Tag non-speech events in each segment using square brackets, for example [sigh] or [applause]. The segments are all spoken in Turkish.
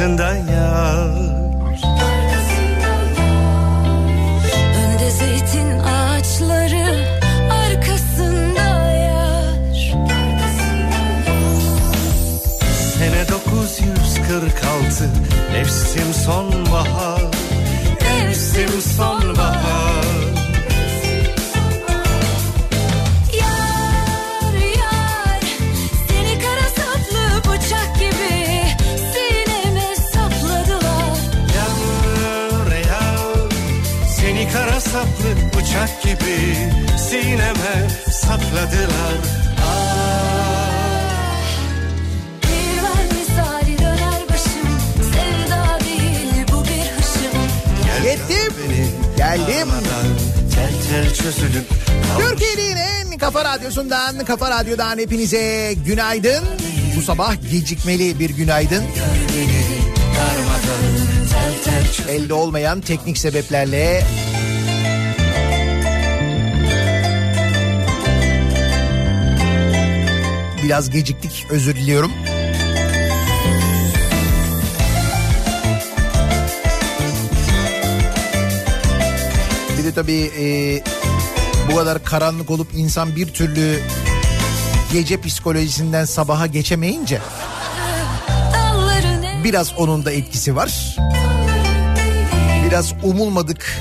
ağaçları arkasında radyodan hepinize günaydın. Bu sabah gecikmeli bir günaydın. Elde olmayan teknik sebeplerle biraz geciktik özür diliyorum. Bir de tabii e, bu kadar karanlık olup insan bir türlü gece psikolojisinden sabaha geçemeyince biraz onun da etkisi var. Biraz umulmadık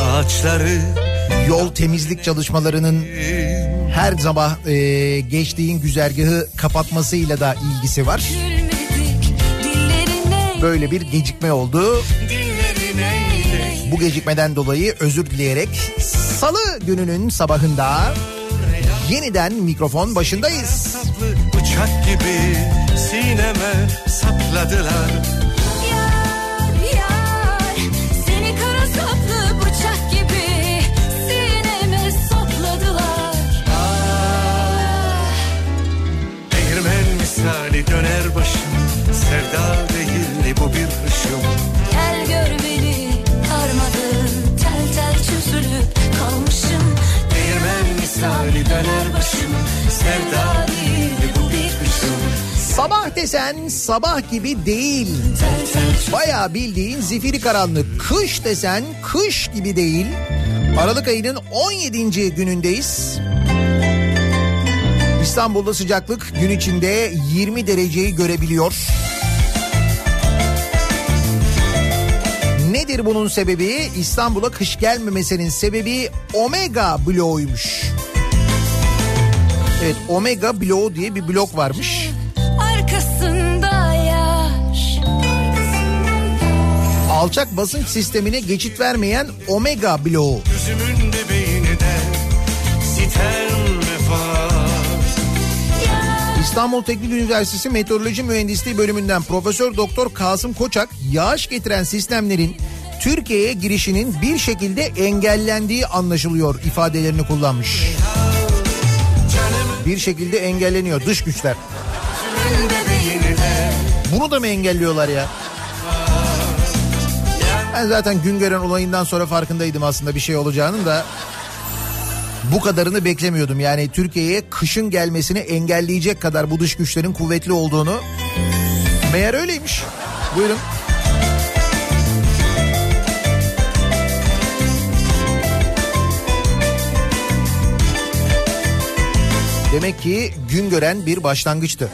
ağaçları yol temizlik çalışmalarının her sabah e, geçtiğin güzergahı kapatmasıyla da ilgisi var. Böyle bir gecikme oldu. Bu gecikmeden dolayı özür dileyerek salı gününün sabahında yeniden mikrofon başındayız. Saplı bıçak gibi Sineme sapladılar Yar yar seni kara saplı bıçak gibi sineme sapladılar Değirmen misali döner başım Sevda değil bu bir hışım misali döner başım Sevda değil bu bir hışım Sabah desen sabah gibi değil. Bayağı bildiğin zifiri karanlık. Kış desen kış gibi değil. Aralık ayının 17. günündeyiz. İstanbul'da sıcaklık gün içinde 20 dereceyi görebiliyor. Nedir bunun sebebi? İstanbul'a kış gelmemesinin sebebi omega bloğuymuş. Evet omega bloğu diye bir blok varmış. arkasında yar alçak basınç sistemine geçit vermeyen omega bloğu. Gözümün sitem İstanbul Teknik Üniversitesi Meteoroloji Mühendisliği bölümünden Profesör Doktor Kasım Koçak yağış getiren sistemlerin Türkiye'ye girişinin bir şekilde engellendiği anlaşılıyor ifadelerini kullanmış. Bir şekilde engelleniyor dış güçler. Bunu da mı engelliyorlar ya? Ben zaten Güngören olayından sonra farkındaydım aslında bir şey olacağının da bu kadarını beklemiyordum. Yani Türkiye'ye kışın gelmesini engelleyecek kadar bu dış güçlerin kuvvetli olduğunu meğer öyleymiş. Buyurun. Demek ki gün gören bir başlangıçtı.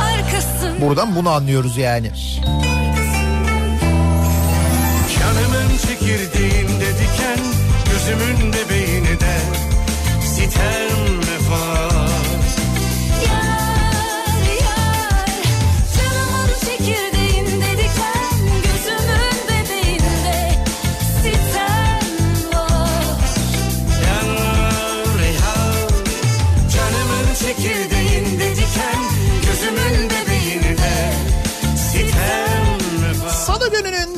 arkasında Buradan bunu anlıyoruz yani. Canımın çekirdeğinde diken Gözümün bebeğini de sitem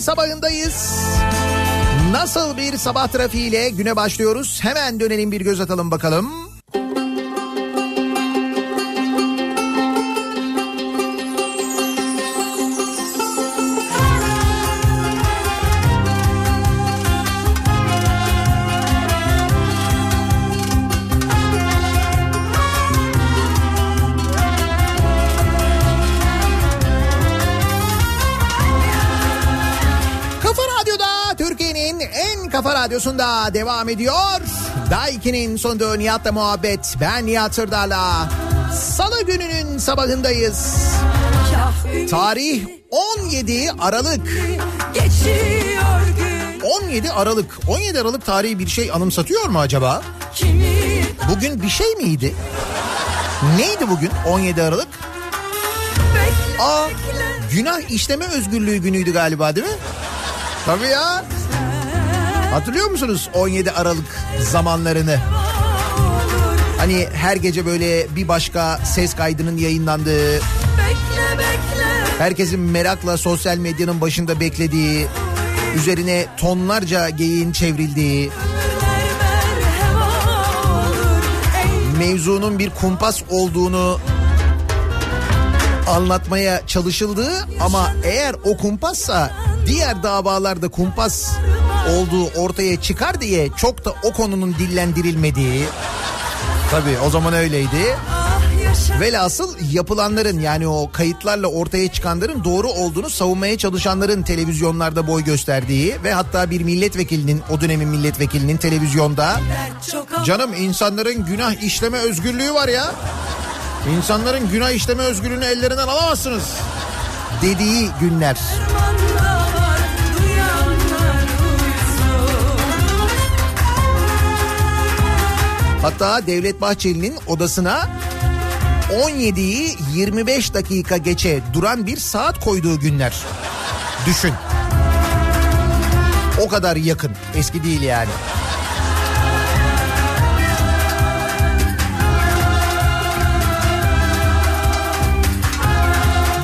sabahındayız. Nasıl bir sabah trafiğiyle güne başlıyoruz? Hemen dönelim bir göz atalım bakalım. Radyosu'nda devam ediyor. Daiki'nin sonunda Nihat'la muhabbet. Ben Nihat Sırdar'la. Salı gününün sabahındayız. Tarih 17 Aralık. Geçiyor gün 17 Aralık. 17 Aralık tarihi bir şey anımsatıyor mu acaba? Bugün bir şey miydi? Neydi bugün 17 Aralık? Aa günah işleme özgürlüğü günüydü galiba değil mi? Tabii ya. Hatırlıyor musunuz 17 Aralık zamanlarını? Hani her gece böyle bir başka ses kaydının yayınlandığı, herkesin merakla sosyal medyanın başında beklediği, üzerine tonlarca geyiğin çevrildiği, mevzunun bir kumpas olduğunu anlatmaya çalışıldığı ama eğer o kumpassa diğer davalarda kumpas olduğu ortaya çıkar diye çok da o konunun dillendirilmediği tabii o zaman öyleydi. Velhasıl yapılanların yani o kayıtlarla ortaya çıkanların doğru olduğunu savunmaya çalışanların televizyonlarda boy gösterdiği ve hatta bir milletvekilinin o dönemin milletvekilinin televizyonda Canım insanların günah işleme özgürlüğü var ya. İnsanların günah işleme özgürlüğünü ellerinden alamazsınız. Dediği günler. Armanda Hatta Devlet Bahçeli'nin odasına 17'yi 25 dakika geçe duran bir saat koyduğu günler. Düşün. O kadar yakın. Eski değil yani.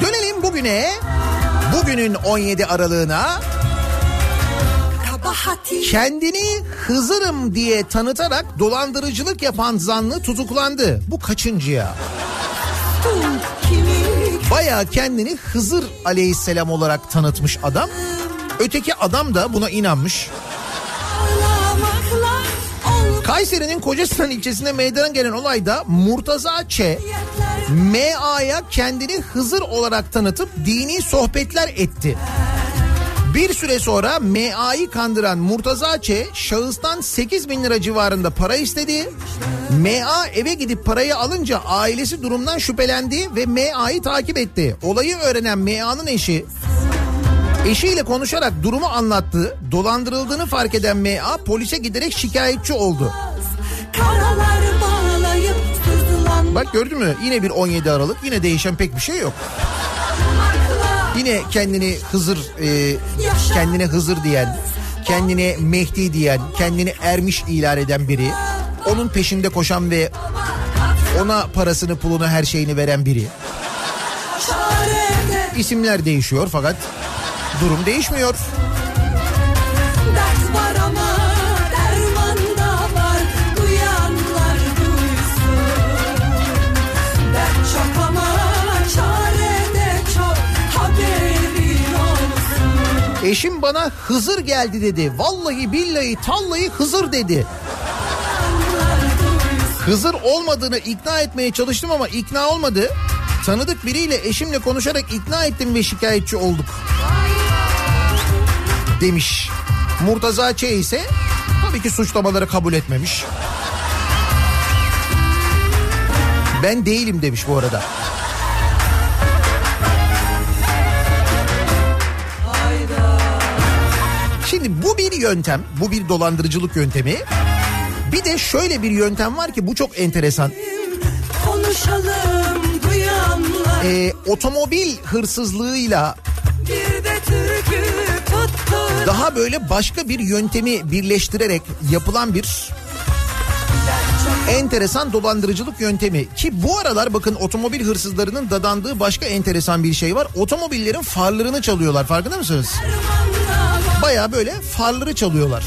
Dönelim bugüne. Bugünün 17 Aralığına kendini Hızırım diye tanıtarak dolandırıcılık yapan zanlı tutuklandı. Bu kaçıncı ya? Baya kendini Hızır aleyhisselam olarak tanıtmış adam. Öteki adam da buna inanmış. Kayseri'nin Kocasinan ilçesinde meydana gelen olayda Murtaza Ç. MA'ya kendini Hızır olarak tanıtıp dini sohbetler etti. Bir süre sonra MA'yı kandıran Murtaza Ç. şahıstan 8 bin lira civarında para istedi. MA eve gidip parayı alınca ailesi durumdan şüphelendi ve MA'yı takip etti. Olayı öğrenen MA'nın eşi eşiyle konuşarak durumu anlattı. Dolandırıldığını fark eden MA polise giderek şikayetçi oldu. Bak gördün mü yine bir 17 Aralık yine değişen pek bir şey yok. Yine kendini Hızır e, kendine Hızır diyen, kendine Mehdi diyen, kendini ermiş ilan eden biri. Onun peşinde koşan ve ona parasını pulunu her şeyini veren biri. İsimler değişiyor fakat durum değişmiyor. Eşim bana Hızır geldi dedi. Vallahi billahi tallahi Hızır dedi. Hızır olmadığını ikna etmeye çalıştım ama ikna olmadı. Tanıdık biriyle eşimle konuşarak ikna ettim ve şikayetçi olduk. Demiş. Murtaza Ç ise tabii ki suçlamaları kabul etmemiş. Ben değilim demiş bu arada. Şimdi bu bir yöntem, bu bir dolandırıcılık yöntemi. Bir de şöyle bir yöntem var ki bu çok enteresan. konuşalım duyanlar Ee, otomobil hırsızlığıyla daha böyle başka bir yöntemi birleştirerek yapılan bir enteresan dolandırıcılık yöntemi ki bu aralar bakın otomobil hırsızlarının dadandığı başka enteresan bir şey var. Otomobillerin farlarını çalıyorlar farkında mısınız? Baya böyle farları çalıyorlar.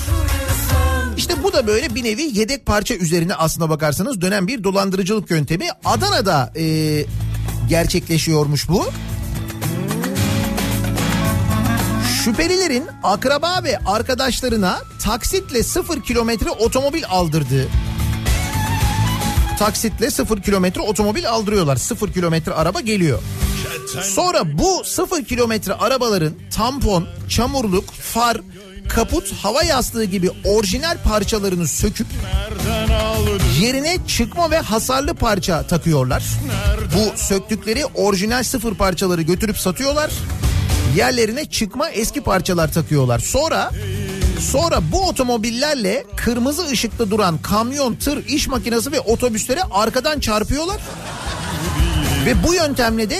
İşte bu da böyle bir nevi yedek parça üzerine aslına bakarsanız dönen bir dolandırıcılık yöntemi. Adana'da e, gerçekleşiyormuş bu. Şüphelilerin akraba ve arkadaşlarına taksitle sıfır kilometre otomobil aldırdığı. Taksitle sıfır kilometre otomobil aldırıyorlar. Sıfır kilometre araba geliyor. Sonra bu sıfır kilometre arabaların tampon, çamurluk, far, kaput, hava yastığı gibi orijinal parçalarını söküp yerine çıkma ve hasarlı parça takıyorlar. Bu söktükleri orijinal sıfır parçaları götürüp satıyorlar. Yerlerine çıkma eski parçalar takıyorlar. Sonra Sonra bu otomobillerle kırmızı ışıkta duran kamyon, tır, iş makinesi ve otobüslere arkadan çarpıyorlar. Ve bu yöntemle de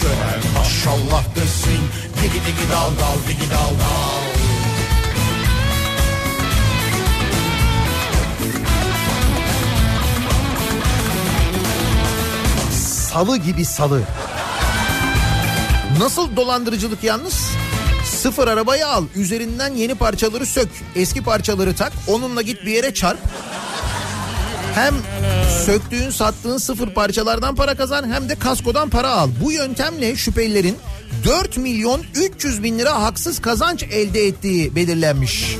Gören maşallah desin digi digi dal dal digi dal dal Salı gibi salı. Nasıl dolandırıcılık yalnız? Sıfır arabayı al, üzerinden yeni parçaları sök, eski parçaları tak, onunla git bir yere çarp. Hem söktüğün, sattığın sıfır parçalardan para kazan hem de kaskodan para al. Bu yöntemle şüphelilerin 4 milyon 300 bin lira haksız kazanç elde ettiği belirlenmiş.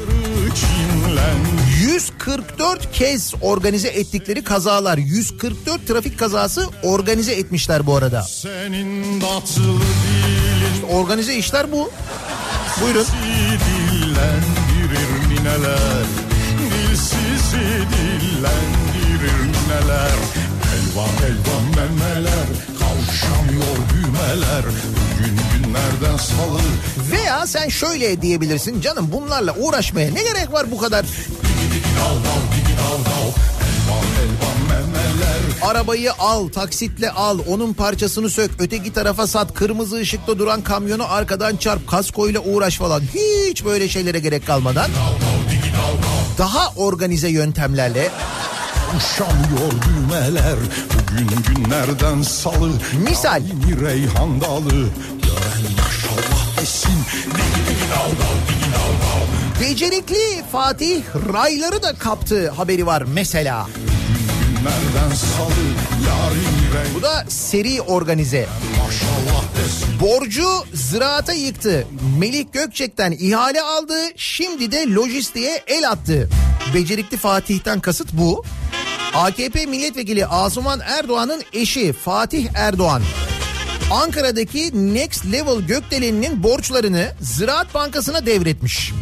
144 kez organize ettikleri kazalar, 144 trafik kazası organize etmişler bu arada. Dilin Organize işler bu. Buyurun. dillendirir nineler Dilsizi dillendirir nineler Elvan elvan memeler Kavuşamıyor düğmeler Bugün günlerden salı Veya sen şöyle diyebilirsin canım bunlarla uğraşmaya ne gerek var bu kadar? Arabayı al, taksitle al, onun parçasını sök, öteki tarafa sat, kırmızı ışıkta duran kamyonu arkadan çarp, kaskoyla uğraş falan. Hiç böyle şeylere gerek kalmadan daha organize yöntemlerle Kavuşamıyor düğmeler Bugün günlerden salı Misal. Yeni reyhan dalı Gören maşallah desin Digi digi dal dal digi dal dal becerikli Fatih rayları da kaptı haberi var mesela. Bu da seri organize. Borcu ziraata yıktı. Melih Gökçek'ten ihale aldı. Şimdi de lojistiğe el attı. Becerikli Fatih'ten kasıt bu. AKP milletvekili Asuman Erdoğan'ın eşi Fatih Erdoğan. Ankara'daki Next Level Gökdelen'in borçlarını Ziraat Bankası'na devretmiş.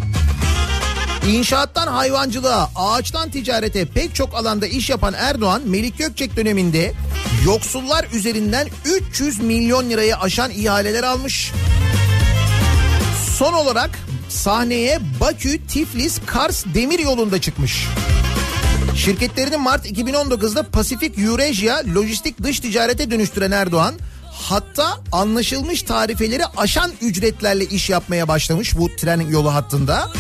İnşaattan hayvancılığa, ağaçtan ticarete pek çok alanda iş yapan Erdoğan, Melik Gökçek döneminde yoksullar üzerinden 300 milyon lirayı aşan ihaleler almış. Son olarak sahneye Bakü, Tiflis, Kars demir yolunda çıkmış. Şirketlerini Mart 2019'da Pasifik Eurasia lojistik dış ticarete dönüştüren Erdoğan hatta anlaşılmış tarifeleri aşan ücretlerle iş yapmaya başlamış bu tren yolu hattında.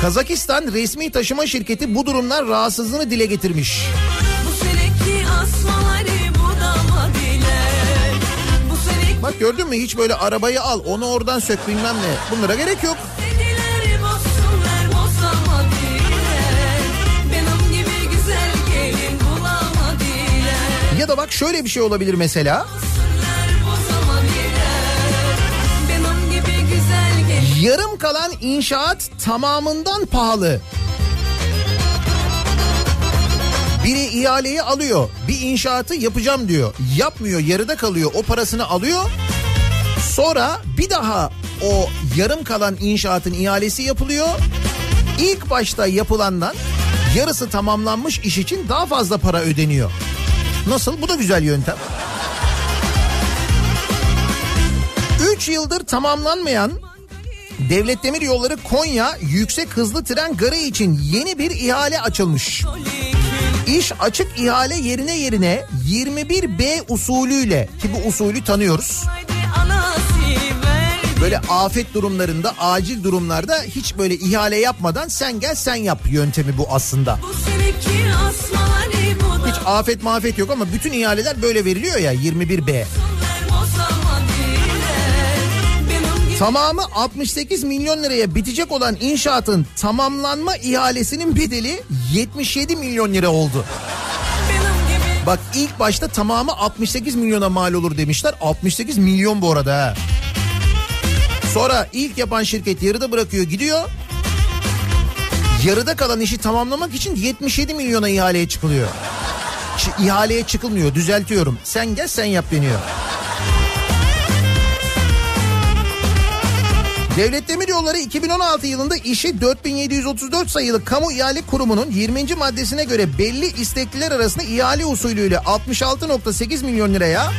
Kazakistan resmi taşıma şirketi bu durumdan rahatsızlığını dile getirmiş. Bak gördün mü hiç böyle arabayı al onu oradan sök bilmem ne bunlara gerek yok. Ya da bak şöyle bir şey olabilir mesela. Yarım kalan inşaat tamamından pahalı. Biri ihaleyi alıyor. Bir inşaatı yapacağım diyor. Yapmıyor yarıda kalıyor. O parasını alıyor. Sonra bir daha o yarım kalan inşaatın ihalesi yapılıyor. İlk başta yapılandan yarısı tamamlanmış iş için daha fazla para ödeniyor. Nasıl? Bu da güzel yöntem. 3 yıldır tamamlanmayan Devlet Demir Yolları Konya yüksek hızlı tren garı için yeni bir ihale açılmış. İş açık ihale yerine yerine 21B usulüyle ki bu usulü tanıyoruz. Böyle afet durumlarında, acil durumlarda hiç böyle ihale yapmadan sen gel sen yap yöntemi bu aslında. Bu budama Hiç afet mafet yok ama bütün ihaleler böyle veriliyor ya 21B. bozama dile Benim gibi Tamamı 68 milyon liraya bitecek olan inşaatın tamamlanma ihalesinin bedeli 77 milyon lira oldu. Bak ilk başta tamamı 68 milyona mal olur demişler. 68 milyon bu arada ha. Sonra ilk yapan şirket yarıda bırakıyor gidiyor. Yarıda kalan işi tamamlamak için 77 milyona ihaleye çıkılıyor. Ç- ihaleye çıkılmıyor düzeltiyorum. Sen gel sen yap deniyor. Devlet Demiryolları 2016 yılında işi 4734 sayılı kamu ihale kurumunun 20. maddesine göre belli istekliler arasında ihale usulüyle 66.8 milyon liraya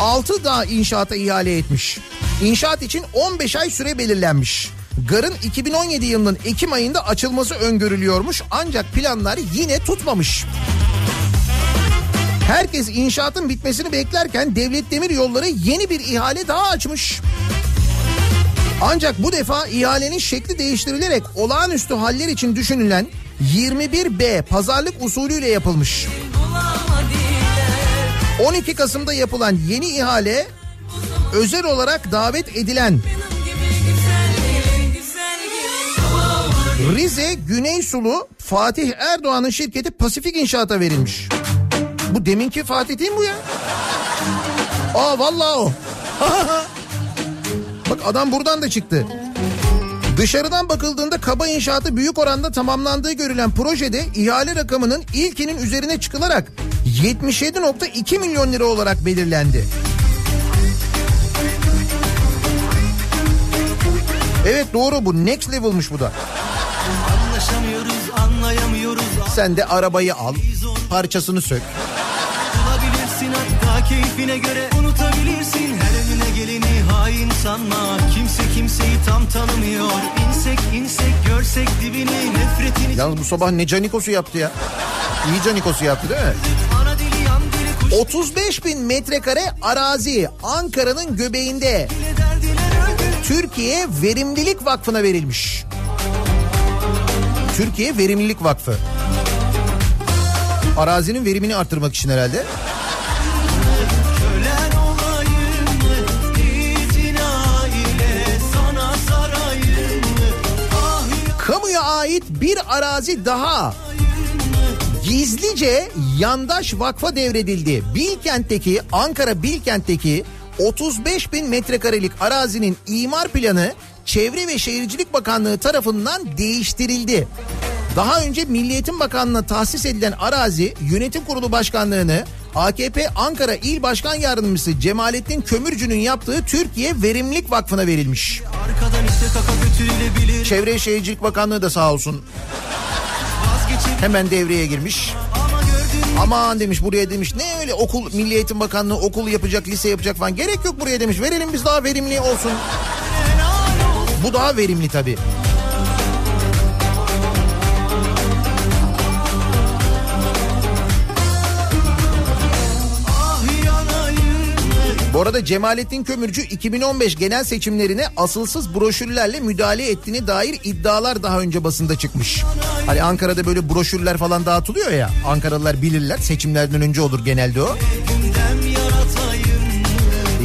6 daha inşaata ihale etmiş. İnşaat için 15 ay süre belirlenmiş. Garın 2017 yılının Ekim ayında açılması öngörülüyormuş ancak planlar yine tutmamış. Herkes inşaatın bitmesini beklerken Devlet Demiryolları yeni bir ihale daha açmış. Ancak bu defa ihalenin şekli değiştirilerek olağanüstü haller için düşünülen 21B pazarlık usulüyle yapılmış. bulamadılar 12 Kasım'da yapılan yeni ihale özel olarak davet edilen Rize Güney Sulu Fatih Erdoğan'ın şirketi Pasifik İnşaat'a verilmiş. Bu deminki Fatih değil mi bu ya? Aa vallahi o. [laughs] Bak adam buradan da çıktı. Dışarıdan bakıldığında kaba inşaatı büyük oranda tamamlandığı görülen projede ihale rakamının ilkinin üzerine çıkılarak 77.2 milyon lira olarak belirlendi. Evet doğru bu next level'mış bu da. Anlaşamıyoruz anlayamıyoruz Sen de arabayı al, parçasını sök. Bulabilirsin hatta keyfine göre unutabilirsin Her önüne geleni hain sanma Kimse kimseyi tam tanımıyor İnsek insek görsek dibini nefretini Yalnız bu sabah ne canikosu yaptı ya? İyi canikosu yaptı değil mi? Ana dili yan dili kuş 35 bin metrekare arazi Ankara'nın göbeğinde Türkiye Verimlilik Vakfı'na verilmiş. Türkiye Verimlilik Vakfı. Arazinin verimini arttırmak için herhalde. Ah ya Kamuya ait bir arazi daha gizlice yandaş vakfa devredildi. Bilkent'teki Ankara Bilkent'teki 35 bin metrekarelik arazinin imar planı Çevre ve Şehircilik Bakanlığı tarafından değiştirildi. Daha önce Milliyetin Bakanlığı'na tahsis edilen arazi yönetim kurulu başkanlığını AKP Ankara İl Başkan Yardımcısı Cemalettin Kömürcü'nün yaptığı Türkiye Verimlilik Vakfı'na verilmiş. Çevre Şehircilik Bakanlığı da sağ olsun hemen devreye girmiş. Aman demiş buraya demiş ne öyle okul Milli Eğitim Bakanlığı okul yapacak lise yapacak falan gerek yok buraya demiş verelim biz daha verimli olsun. Bu daha verimli tabii. Bu arada Cemalettin Kömürcü 2015 genel seçimlerine asılsız broşürlerle müdahale ettiğine dair iddialar daha önce basında çıkmış. Hani Ankara'da böyle broşürler falan dağıtılıyor ya Ankaralılar bilirler seçimlerden önce olur genelde o.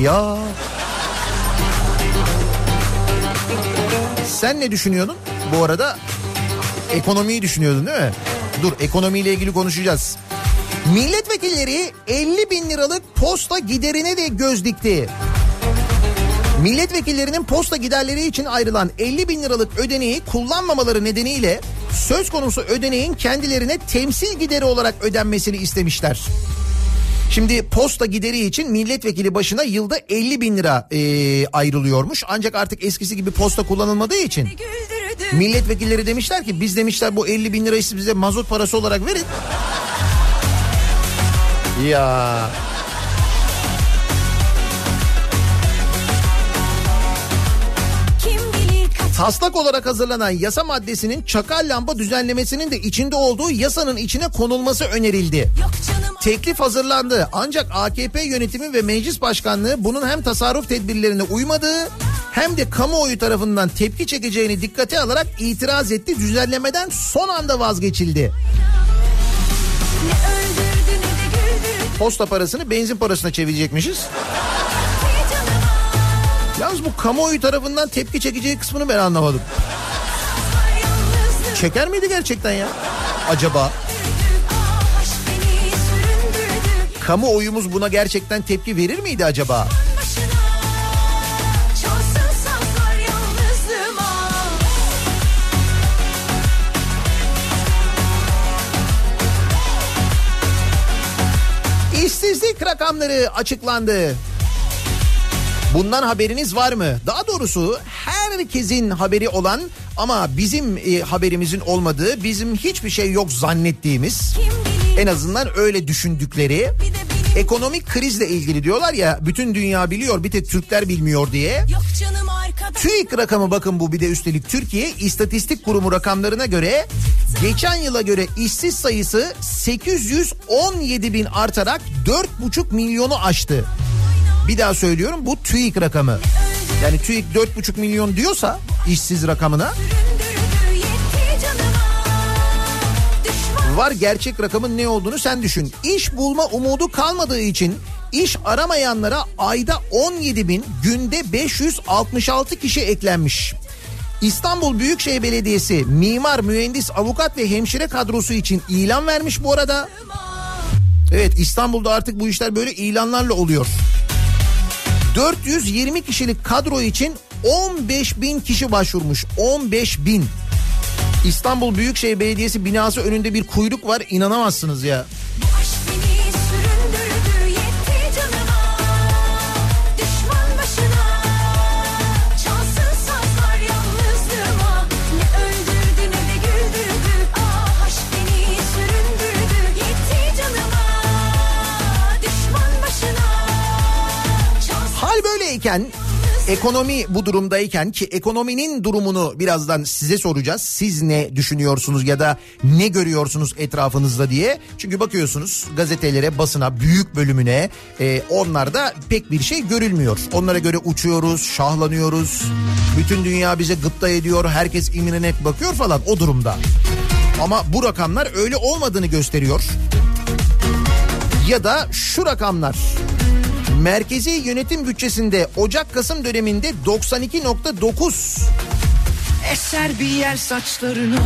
Ya. Sen ne düşünüyordun bu arada? Ekonomiyi düşünüyordun değil mi? Dur ekonomiyle ilgili konuşacağız. Milletvekilleri 50 bin liralık posta giderine de göz dikti. Milletvekillerinin posta giderleri için ayrılan 50 bin liralık ödeneği kullanmamaları nedeniyle söz konusu ödeneğin kendilerine temsil gideri olarak ödenmesini istemişler. Şimdi posta gideri için milletvekili başına yılda 50 bin lira e, ayrılıyormuş. Ancak artık eskisi gibi posta kullanılmadığı için milletvekilleri demişler ki biz demişler bu 50 bin lirayı siz bize mazot parası olarak verin. Ya taslak olarak hazırlanan yasa maddesinin çakal lamba düzenlemesinin de içinde olduğu yasanın içine konulması önerildi. Teklif hazırlandı ancak AKP yönetimi ve meclis başkanlığı bunun hem tasarruf tedbirlerine uymadığı hem de kamuoyu tarafından tepki çekeceğini dikkate alarak itiraz etti. Düzenlemeden son anda vazgeçildi. Ne güldürdü Posta parasını benzin parasına çevirecekmişiz. Yalnız bu kamuoyu tarafından tepki çekeceği kısmını ben anlamadım. Çeker miydi gerçekten ya? acaba? Kamuoyumuz buna gerçekten tepki verir miydi acaba? başına İşsizlik rakamları açıklandı. Bundan haberiniz var mı? Daha doğrusu herkesin haberi olan ama bizim e, haberimizin olmadığı, bizim hiçbir şey yok zannettiğimiz, en azından öyle düşündükleri ekonomik krizle ilgili diyorlar ya bütün dünya biliyor bir tek Türkler bilmiyor diye. TÜİK rakamı bakın bu bir de üstelik Türkiye İstatistik Kurumu rakamlarına göre geçen yıla göre işsiz sayısı 817 bin artarak 4,5 milyonu aştı. Bir daha söylüyorum bu TÜİK rakamı. Yani TÜİK 4,5 milyon diyorsa işsiz rakamına var gerçek rakamın ne olduğunu sen düşün. İş bulma umudu kalmadığı için iş aramayanlara ayda 17 bin günde 566 kişi eklenmiş. İstanbul Büyükşehir Belediyesi mimar, mühendis, avukat ve hemşire kadrosu için ilan vermiş bu arada. Evet İstanbul'da artık bu işler böyle ilanlarla oluyor. 420 kişilik kadro için 15 bin kişi başvurmuş. 15 bin. İstanbul Büyükşehir Belediyesi binası önünde bir kuyruk var. İnanamazsınız ya. Ah Hal böyleyken ekonomi bu durumdayken ki ekonominin durumunu birazdan size soracağız. Siz ne düşünüyorsunuz ya da ne görüyorsunuz etrafınızda diye. Çünkü bakıyorsunuz gazetelere, basına, büyük bölümüne e, onlarda pek bir şey görülmüyor. Onlara göre uçuyoruz, şahlanıyoruz. Bütün dünya bize gıpta ediyor, herkes imrenerek bakıyor falan o durumda. Ama bu rakamlar öyle olmadığını gösteriyor. Ya da şu rakamlar. Merkezi yönetim bütçesinde Ocak-Kasım döneminde 92.9 Eser bir yer saçlarına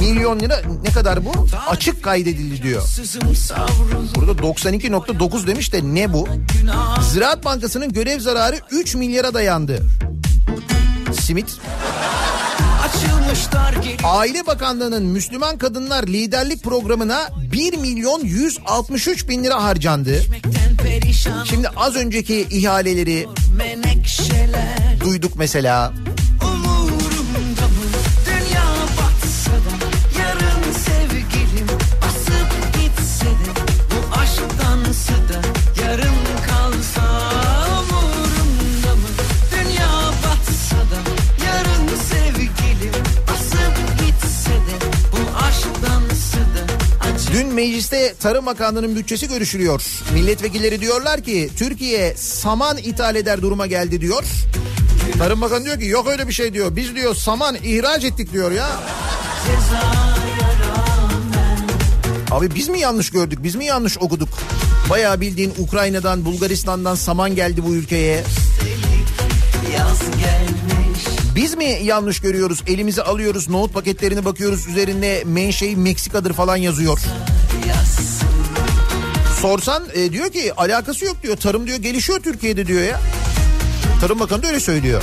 milyon lira ne kadar bu? Açık kaydedildi diyor. Burada 92.9 demiş de ne bu? Ziraat Bankası'nın görev zararı 3 milyara dayandı. Simit. Aile Bakanlığı'nın Müslüman Kadınlar Liderlik Programı'na 1 milyon 163 bin lira harcandı. Perişan Şimdi az önceki ihaleleri duyduk mesela. Mecliste Tarım Bakanlığı'nın bütçesi görüşülüyor. Milletvekilleri diyorlar ki Türkiye saman ithal eder duruma geldi diyor. Tarım Bakanı diyor ki yok öyle bir şey diyor. Biz diyor saman ihraç ettik diyor ya. Abi biz mi yanlış gördük? Biz mi yanlış okuduk? Bayağı bildiğin Ukrayna'dan, Bulgaristan'dan saman geldi bu ülkeye. Biz mi yanlış görüyoruz? Elimize alıyoruz, nohut paketlerini bakıyoruz. Üzerinde menşei Meksika'dır falan yazıyor. Sorsan e, diyor ki alakası yok diyor. Tarım diyor gelişiyor Türkiye'de diyor ya. Tarım Bakanı da öyle söylüyor.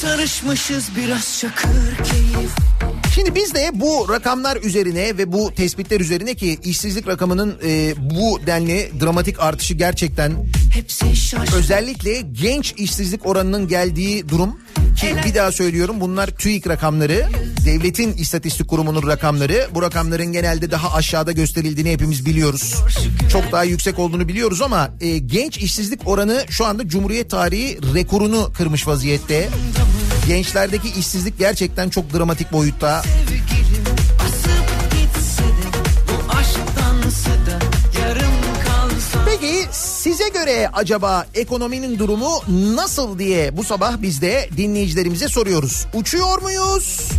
Sarışmışız biraz çakır keyif Şimdi biz de bu rakamlar üzerine ve bu tespitler üzerine ki işsizlik rakamının e, bu denli dramatik artışı gerçekten özellikle genç işsizlik oranının geldiği durum ki bir daha söylüyorum bunlar TÜİK rakamları devletin istatistik kurumunun rakamları. Bu rakamların genelde daha aşağıda gösterildiğini hepimiz biliyoruz. Çok daha yüksek olduğunu biliyoruz ama e, genç işsizlik oranı şu anda Cumhuriyet tarihi rekorunu kırmış vaziyette gençlerdeki işsizlik gerçekten çok dramatik boyutta Peki size göre acaba ekonominin durumu nasıl diye bu sabah biz de dinleyicilerimize soruyoruz. Uçuyor muyuz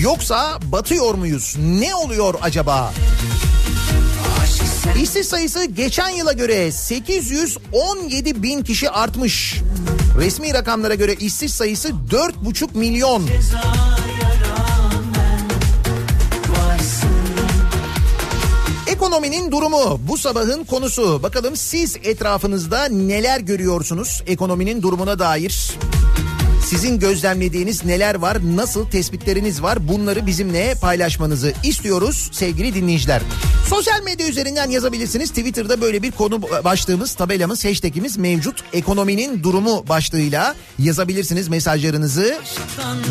yoksa batıyor muyuz? Ne oluyor acaba? İşsiz sayısı geçen yıla göre 817 bin kişi artmış. Resmi rakamlara göre işsiz sayısı 4,5 milyon. Ekonominin durumu bu sabahın konusu. Bakalım siz etrafınızda neler görüyorsunuz ekonominin durumuna dair? Sizin gözlemlediğiniz neler var, nasıl tespitleriniz var bunları bizimle paylaşmanızı istiyoruz sevgili dinleyiciler. Sosyal medya üzerinden yazabilirsiniz. Twitter'da böyle bir konu başlığımız, tabelamız, hashtagimiz mevcut. Ekonominin durumu başlığıyla yazabilirsiniz mesajlarınızı.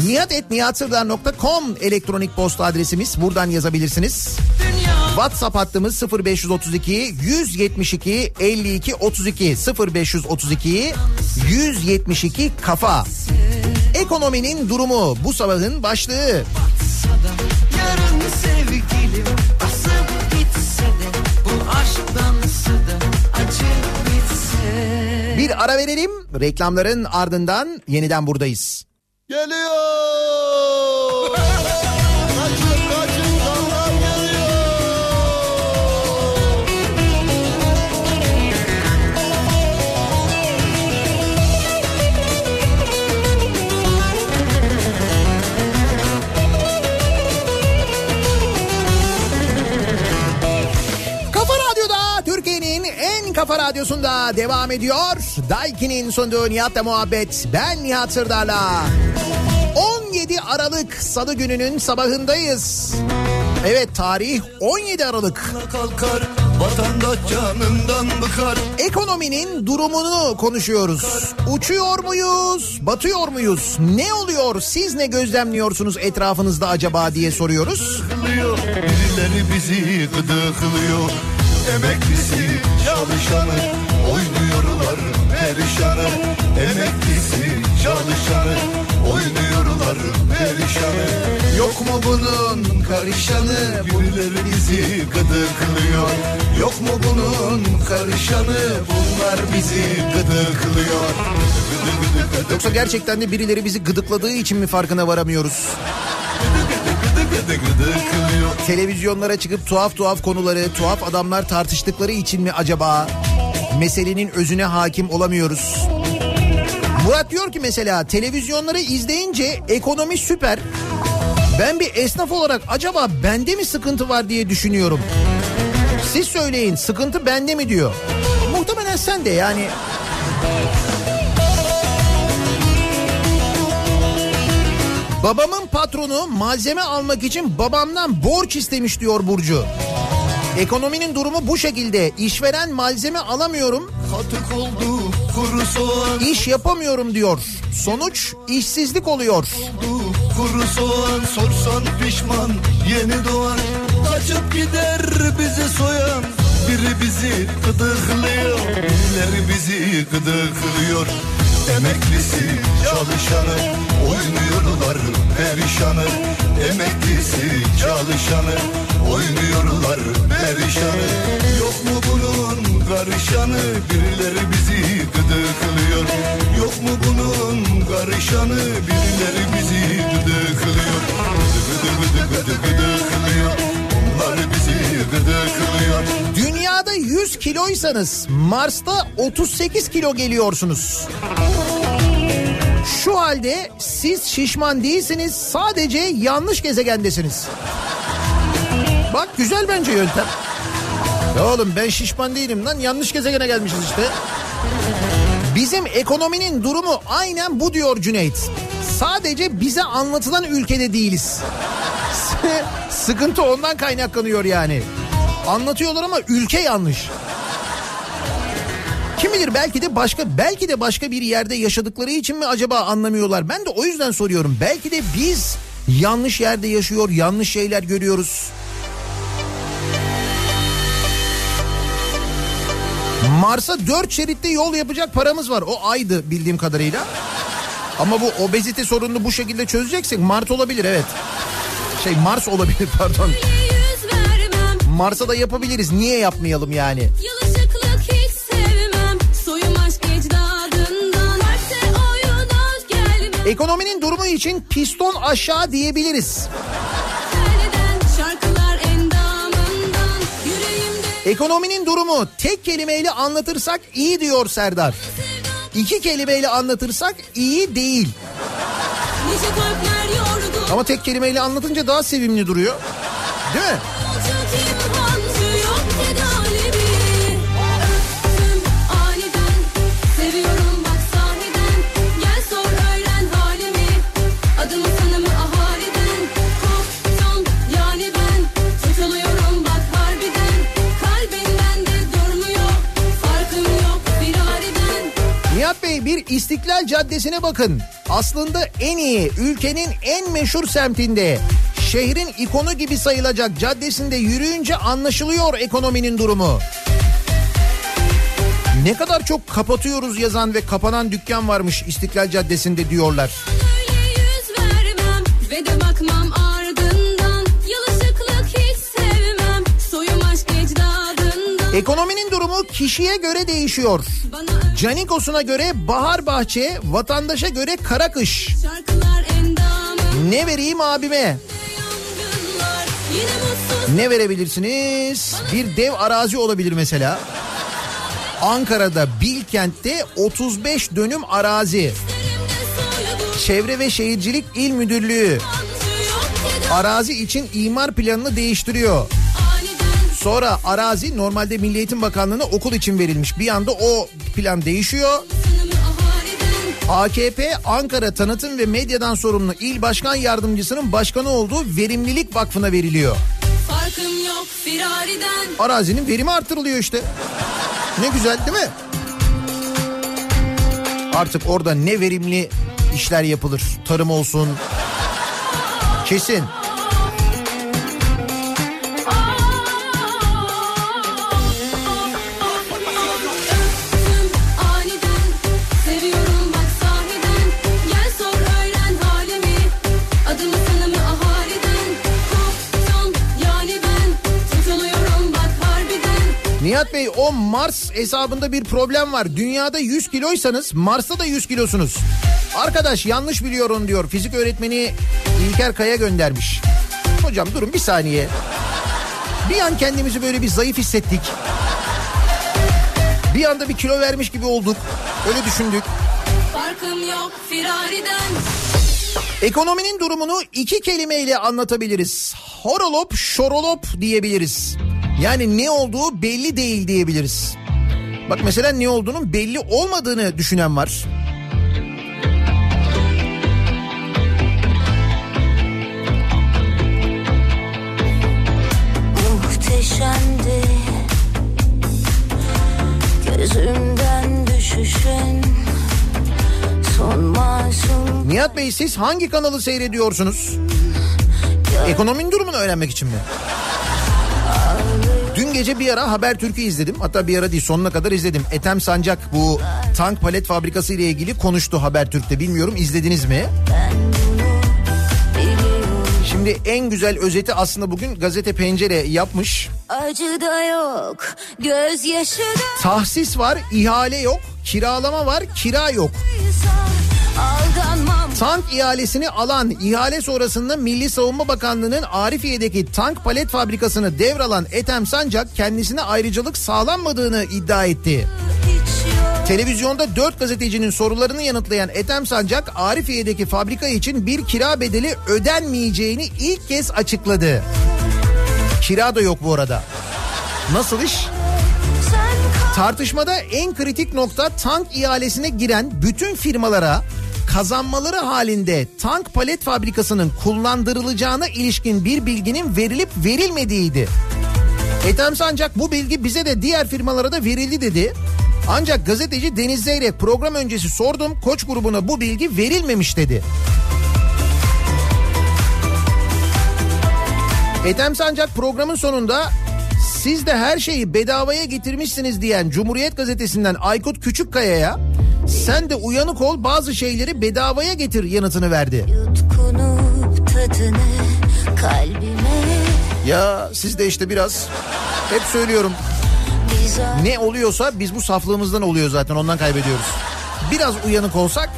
nihatetnihatsırdar.com elektronik posta adresimiz. Buradan yazabilirsiniz. WhatsApp hattımız 0532 172 52 32 0532 172 kafa. Ekonominin durumu bu sabahın başlığı. Sevgilim de. Bir ara verelim. Reklamların ardından yeniden buradayız. Geliyor. Kafa radyosunda devam ediyor. Daiki'nin sunduğu Nihat'la muhabbet. Ben Nihat Sırdar'la. 17 Aralık Salı gününün sabahındayız. Evet tarih 17 Aralık. Kalkar vatandaş canından bıkar. Ekonominin durumunu konuşuyoruz. Uçuyor muyuz? Batıyor muyuz? Ne oluyor? Siz ne gözlemliyorsunuz etrafınızda acaba diye soruyoruz. Birileri bizi gıdıklıyor. Emeklisi çalışanı oynuyorlar perişanı. Emeklisi çalışanı oynuyorlar perişanı. Yok mu bunun karışanı? Birileri bizi gıdıklıyor. Yok mu bunun karışanı? Bunlar bizi gıdıklıyor. Gıdı gıdı gıdı Yoksa gerçekten de birileri bizi gıdıkladığı için mi farkına varamıyoruz? Gıdı gıdı gıdıklıyor. Televizyonlara çıkıp tuhaf tuhaf konuları, tuhaf adamlar tartıştıkları için mi acaba meselenin özüne hakim olamıyoruz? Murat diyor ki mesela televizyonları izleyince ekonomi süper. Ben bir esnaf olarak acaba bende mi sıkıntı var diye düşünüyorum. Siz söyleyin sıkıntı bende mi diyor. Muhtemelen sen de yani. Babamın patronu malzeme almak için babamdan borç istemiş diyor Burcu. Ekonominin durumu bu şekilde. İşveren malzeme alamıyorum, oldu iş yapamıyorum diyor. Sonuç işsizlik oluyor. oldu kuru soğan Sorsan pişman yeni doğan Kaçıp gider bizi soyan Biri bizi gıdıklıyor Birileri bizi gıdıklıyor Emeklisi çalışanı Oynuyorlar perişanı. Emeklisi çalışanı Oynuyorlar perişanı. Yok mu bunun karışanı? Birileri bizi gıdıklıyor. Yok mu bunun karışanı? Birileri kiloysanız Mars'ta 38 kilo geliyorsunuz. Şu halde siz şişman değilsiniz sadece yanlış gezegendesiniz. Bak güzel bence yöntem. Ya oğlum ben şişman değilim lan yanlış gezegene gelmişiz işte. Bizim ekonominin durumu aynen bu diyor Cüneyt. Sadece bize anlatılan ülkede değiliz. [laughs] Sıkıntı ondan kaynaklanıyor yani. Anlatıyorlar ama ülke yanlış. Kim bilir belki de başka belki de başka bir yerde yaşadıkları için mi acaba anlamıyorlar? Ben de o yüzden soruyorum. Belki de biz yanlış yerde yaşıyor, yanlış şeyler görüyoruz. Mars'a dört şeritli yol yapacak paramız var. O aydı bildiğim kadarıyla. Ama bu obezite sorununu bu şekilde çözeceksek Mart olabilir evet. Şey Mars olabilir pardon. Mars'a da yapabiliriz. Niye yapmayalım yani? Yalışıklık Ekonominin durumu için piston aşağı diyebiliriz. Ekonominin durumu tek kelimeyle anlatırsak iyi diyor Serdar. İki kelimeyle anlatırsak iyi değil. Ama tek kelimeyle anlatınca daha sevimli duruyor. Değil mi? Bey bir İstiklal Caddesi'ne bakın. Aslında en iyi, ülkenin en meşhur semtinde, şehrin ikonu gibi sayılacak caddesinde yürüyünce anlaşılıyor ekonominin durumu. Ne kadar çok kapatıyoruz yazan ve kapanan dükkan varmış İstiklal Caddesi'nde diyorlar. Ekonominin durumu kişiye göre değişiyor. Canikos'una göre bahar bahçe, vatandaşa göre kara kış. Ne vereyim abime? Ne verebilirsiniz? Bir dev arazi olabilir mesela. Ankara'da Bilkent'te 35 dönüm arazi. Çevre ve Şehircilik İl Müdürlüğü arazi için imar planını değiştiriyor. Sonra arazi normalde Milli Eğitim Bakanlığı'na okul için verilmiş. Bir anda o plan değişiyor. AKP Ankara Tanıtım ve Medyadan sorumlu İl Başkan Yardımcısının başkanı olduğu Verimlilik Vakfı'na veriliyor. Farkım yok firariden Arazinin verimi artırılıyor işte. Ne güzel değil mi? Artık orada ne verimli işler yapılır. Tarım olsun. Kesin. Nihat Bey o Mars hesabında bir problem var. Dünyada 100 kiloysanız Mars'ta da 100 kilosunuz. Arkadaş yanlış biliyorum diyor. Fizik öğretmeni İlker Kaya göndermiş. Hocam durun bir saniye. Bir an kendimizi böyle bir zayıf hissettik. Bir anda bir kilo vermiş gibi olduk. Öyle düşündük. Farkım yok firariden Ekonominin durumunu iki kelimeyle anlatabiliriz. Horolop, şorolop diyebiliriz. Yani ne olduğu belli değil diyebiliriz. Bak mesela ne olduğunun belli olmadığını düşünen var. muhteşemdi Gözümden düşüşün Nihat Bey siz hangi kanalı seyrediyorsunuz? Ekonominin durumunu öğrenmek için mi? Gece bir ara Habertürk'ü izledim. Hatta bir ara değil sonuna kadar izledim. Ethem Sancak bu tank palet fabrikası ile ilgili konuştu Habertürk'te. Bilmiyorum izlediniz mi? Şimdi en güzel özeti aslında bugün gazete pencere yapmış. Acı da yok gözyaşı da Tahsis var, ihale yok, kiralama var, kira yok. Aldanmam Tank ihalesini alan, ihale sonrasında Milli Savunma Bakanlığı'nın Arifiye'deki tank palet fabrikasını devralan Ethem Sancak kendisine ayrıcalık sağlanmadığını iddia etti. Televizyonda dört gazetecinin sorularını yanıtlayan Ethem Sancak, Arifiye'deki fabrika için bir kira bedeli ödenmeyeceğini ilk kez açıkladı. Kira da yok bu arada. Nasıl iş? Tartışmada en kritik nokta tank ihalesine giren bütün firmalara kazanmaları halinde tank palet fabrikasının kullandırılacağına ilişkin bir bilginin verilip verilmediğiydi. Ethem Sancak bu bilgi bize de diğer firmalara da verildi dedi. Ancak gazeteci Deniz Zeyrek program öncesi sordum koç grubuna bu bilgi verilmemiş dedi. Ethem Sancak programın sonunda siz de her şeyi bedavaya getirmişsiniz diyen Cumhuriyet Gazetesi'nden Aykut Küçükkaya'ya sen de uyanık ol bazı şeyleri bedavaya getir yanıtını verdi. Tadını Ya siz de işte biraz hep söylüyorum ne oluyorsa biz bu saflığımızdan oluyor zaten ondan kaybediyoruz. Biraz uyanık olsak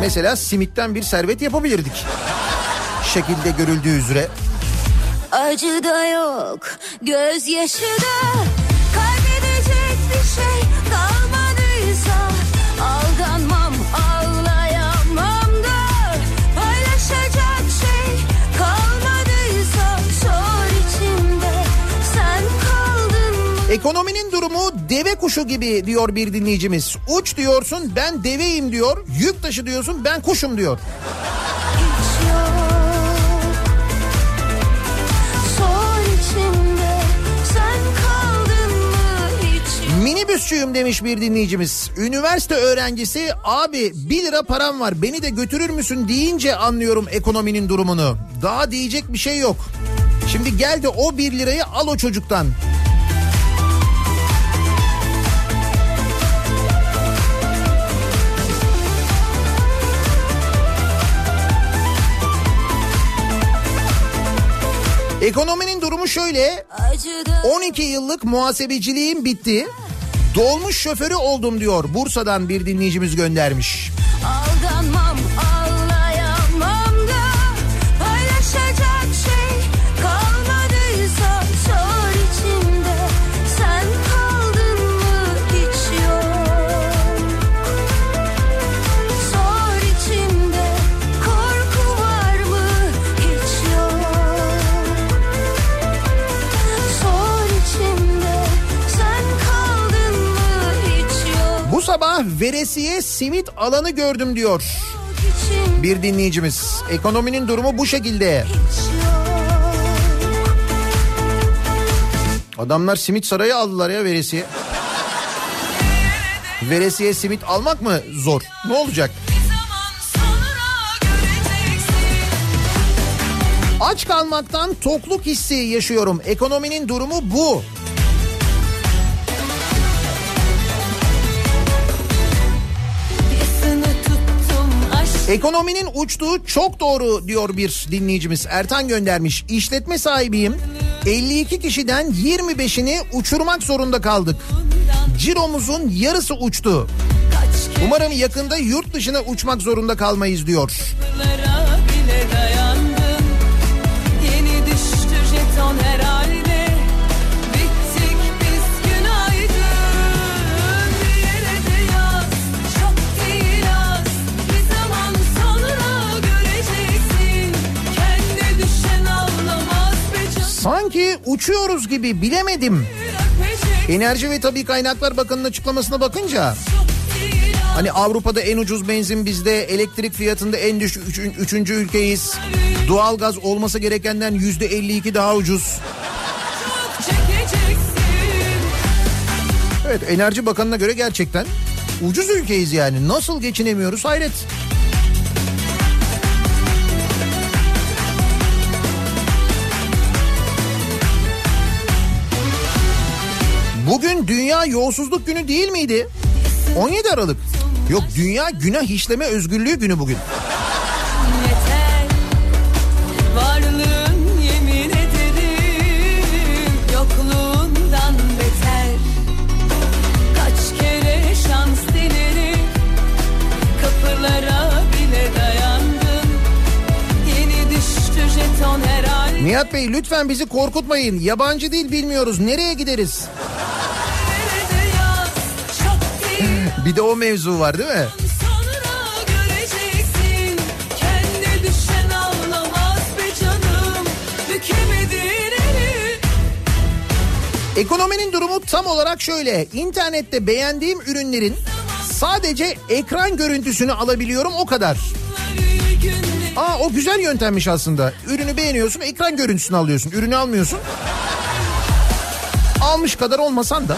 mesela simitten bir servet yapabilirdik. şekilde görüldüğü üzere. Acı da yok, gözyaşı da Ekonominin durumu deve kuşu gibi diyor bir dinleyicimiz. Uç diyorsun ben deveyim diyor. Yük taşı diyorsun ben kuşum diyor. Minibüsçüyüm demiş bir dinleyicimiz. Üniversite öğrencisi abi 1 lira param var beni de götürür müsün deyince anlıyorum ekonominin durumunu. Daha diyecek bir şey yok. Şimdi gel de o 1 lirayı al o çocuktan. Ekonominin durumu şöyle. Acı da 12 yıllık muhasebeciliğim bitti. Dolmuş şoförü oldum diyor. Bursa'dan bir dinleyicimiz göndermiş. Aldanmam, ağlayamam veresiye simit alanı gördüm diyor bir dinleyicimiz. Ekonominin durumu bu şekilde. Adamlar simit sarayı aldılar ya veresiye. Veresiye simit almak mı zor? Ne olacak? Aç kalmaktan tokluk hissi yaşıyorum. Ekonominin durumu bu. Ekonominin uçtuğu çok doğru diyor bir dinleyicimiz. Ertan göndermiş. İşletme sahibiyim. 52 kişiden 25'ini uçurmak zorunda kaldık. Ciromuzun yarısı uçtu. Umarım yakında yurt dışına uçmak zorunda kalmayız diyor. Sanki uçuyoruz gibi bilemedim. Enerji ve Tabi Kaynaklar Bakanı'nın açıklamasına bakınca hani Avrupa'da en ucuz benzin bizde, elektrik fiyatında en düşük üçün- üçüncü ülkeyiz. Doğalgaz olması gerekenden yüzde 52 daha ucuz. Evet Enerji Bakanı'na göre gerçekten ucuz ülkeyiz yani. Nasıl geçinemiyoruz hayret. Bugün Dünya Yolsuzluk Günü değil miydi? 17 Aralık. Yok Dünya Günah İşleme Özgürlüğü Günü bugün. Nihat Bey lütfen bizi korkutmayın. Yabancı dil bilmiyoruz. Nereye gideriz? Bir de o mevzu var değil mi? Ekonominin durumu tam olarak şöyle. İnternette beğendiğim ürünlerin sadece ekran görüntüsünü alabiliyorum o kadar. Aa o güzel yöntemmiş aslında. Ürünü beğeniyorsun ekran görüntüsünü alıyorsun. Ürünü almıyorsun. Almış kadar olmasan da.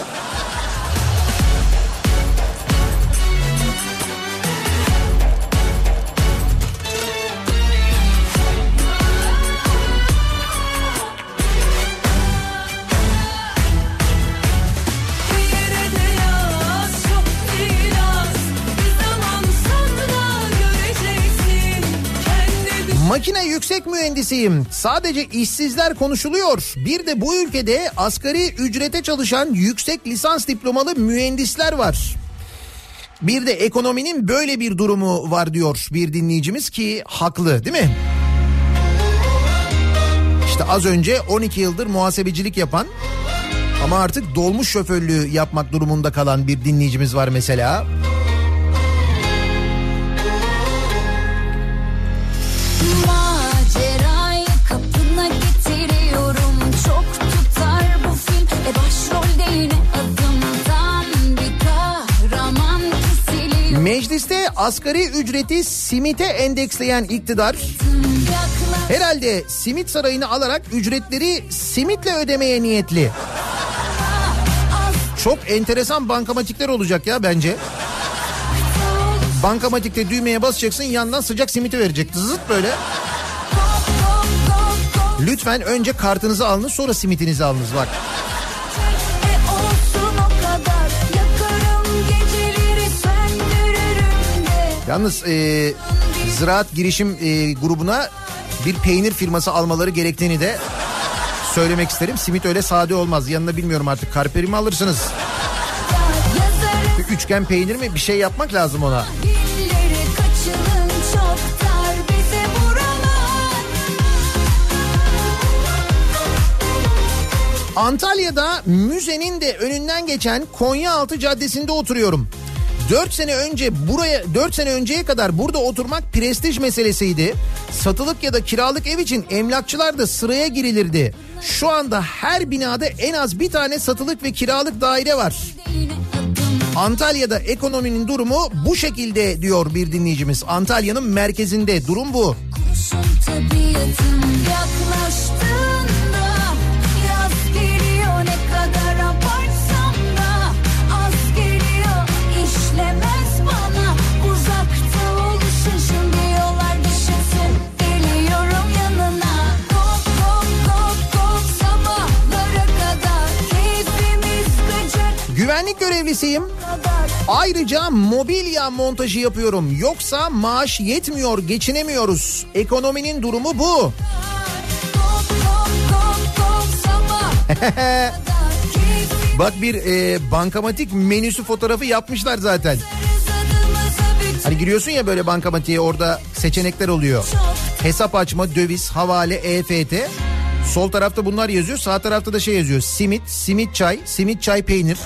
Yüksek mühendisiyim. Sadece işsizler konuşuluyor. Bir de bu ülkede asgari ücrete çalışan yüksek lisans diplomalı mühendisler var. Bir de ekonominin böyle bir durumu var diyor bir dinleyicimiz ki haklı değil mi? İşte az önce 12 yıldır muhasebecilik yapan ama artık dolmuş şoförlüğü yapmak durumunda kalan bir dinleyicimiz var mesela. Macerayı asgari ücreti simite endeksleyen iktidar herhalde simit sarayını alarak ücretleri simitle ödemeye niyetli. Çok enteresan bankamatikler olacak ya bence. Bankamatikte düğmeye basacaksın yandan sıcak simiti verecek. Zıt böyle. Lütfen önce kartınızı alınız sonra simitinizi alınız bak. Yalnız e, ziraat girişim e, grubuna bir peynir firması almaları gerektiğini de söylemek isterim. Simit öyle sade olmaz. Yanına bilmiyorum artık karperi mi alırsınız? Bir üçgen peynir mi bir şey yapmak lazım ona. Antalya'da müzenin de önünden geçen Konyaaltı Caddesi'nde oturuyorum. 4 sene önce buraya 4 sene önceye kadar burada oturmak prestij meselesiydi. Satılık ya da kiralık ev için emlakçılar da sıraya girilirdi. Şu anda her binada en az bir tane satılık ve kiralık daire var. Antalya'da ekonominin durumu bu şekilde diyor bir dinleyicimiz. Antalya'nın merkezinde durum bu. Kurşun Güvenlik görevlisiyim. Ayrıca mobilya montajı yapıyorum. Yoksa maaş yetmiyor, geçinemiyoruz. Ekonominin durumu bu. [laughs] Bak bir e, bankamatik menüsü fotoğrafı yapmışlar zaten. Hani giriyorsun ya böyle bankamatiğe orada seçenekler oluyor. Hesap açma, döviz, havale, EFT. Sol tarafta bunlar yazıyor. Sağ tarafta da şey yazıyor. Simit, simit çay, simit çay peynir.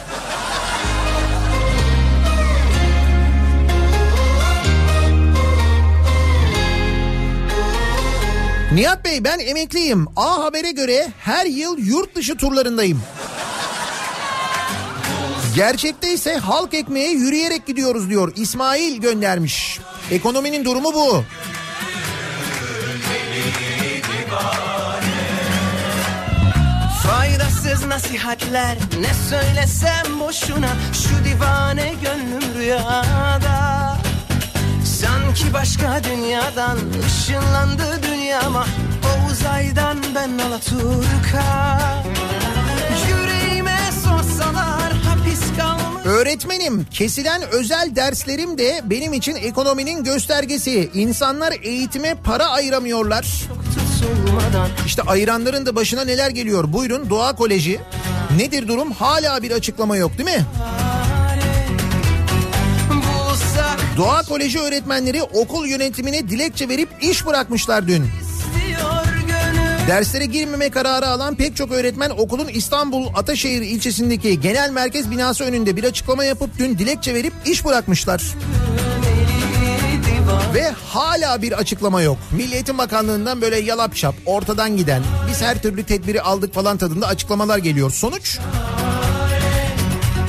Nihat Bey ben emekliyim. A Haber'e göre her yıl yurt dışı turlarındayım. Gerçekte ise halk ekmeğe yürüyerek gidiyoruz diyor. İsmail göndermiş. Ekonominin durumu bu. Faydasız nasihatler ne söylesem boşuna Şu divane gönlüm rüyada Sanki başka dünyadan ışınlandı dünyama O uzaydan ben Alaturka Yüreğime sorsalar hapis kalmış Öğretmenim kesilen özel derslerim de benim için ekonominin göstergesi. İnsanlar eğitime para ayıramıyorlar. Tutulmadan İşte ayıranların da başına neler geliyor. Buyurun Doğa Koleji. Nedir durum? Hala bir açıklama yok değil mi? Doğa Koleji öğretmenleri okul yönetimine dilekçe verip iş bırakmışlar dün. Derslere girmeme kararı alan pek çok öğretmen okulun İstanbul Ataşehir ilçesindeki genel merkez binası önünde bir açıklama yapıp dün dilekçe verip iş bırakmışlar. Ve hala bir açıklama yok. Milli Eğitim Bakanlığı'ndan böyle yalap şap ortadan giden biz her türlü tedbiri aldık falan tadında açıklamalar geliyor. Sonuç?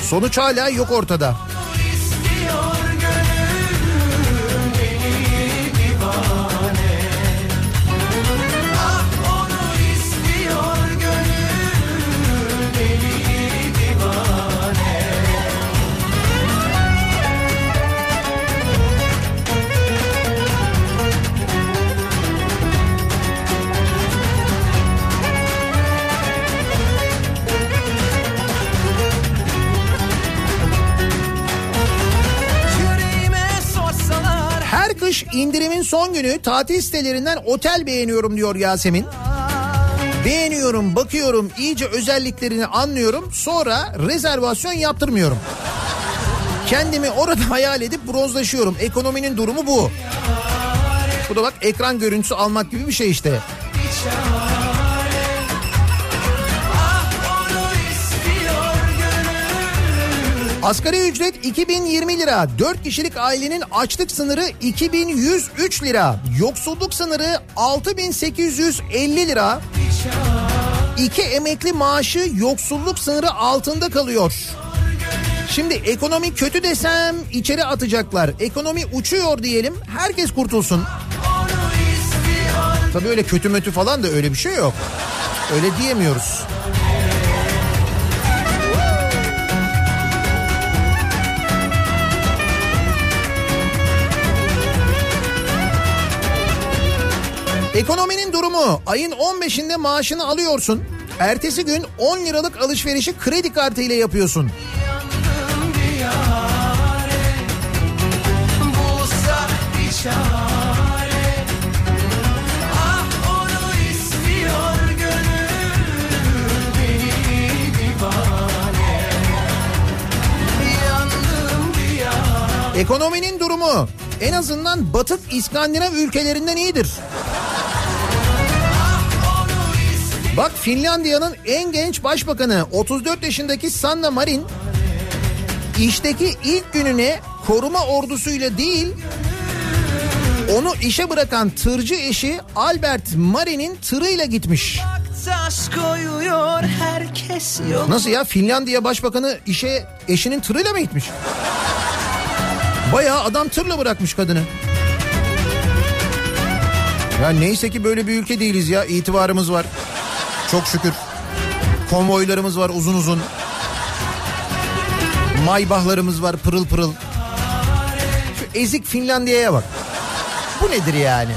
Sonuç hala yok ortada. Son günü tatil sitelerinden otel beğeniyorum diyor Yasemin. Beğeniyorum, bakıyorum, iyice özelliklerini anlıyorum. Sonra rezervasyon yaptırmıyorum. Kendimi orada [laughs] hayal edip bronzlaşıyorum. Ekonominin durumu bu. Bu da bak ekran görüntüsü almak gibi bir şey işte. Asgari ücret 2020 lira. 4 kişilik ailenin açlık sınırı 2103 lira. Yoksulluk sınırı 6850 lira. İki emekli maaşı yoksulluk sınırı altında kalıyor. Şimdi ekonomi kötü desem içeri atacaklar. Ekonomi uçuyor diyelim herkes kurtulsun. Tabii öyle kötü mötü falan da öyle bir şey yok. Öyle diyemiyoruz. Ekonominin durumu ayın 15'inde maaşını alıyorsun. Ertesi gün 10 liralık alışverişi kredi kartı ile yapıyorsun. Ekonominin durumu en azından batık İskandinav ülkelerinden iyidir. Bak Finlandiya'nın en genç başbakanı 34 yaşındaki Sanna Marin işteki ilk gününe koruma ordusuyla değil onu işe bırakan tırcı eşi Albert Marin'in tırıyla gitmiş. Nasıl ya Finlandiya başbakanı işe eşinin tırıyla mı gitmiş? Bayağı adam tırla bırakmış kadını. Ya neyse ki böyle bir ülke değiliz ya itibarımız var. Çok şükür. Konvoylarımız var uzun uzun. Maybahlarımız var pırıl pırıl. Şu ezik Finlandiya'ya bak. Bu nedir yani?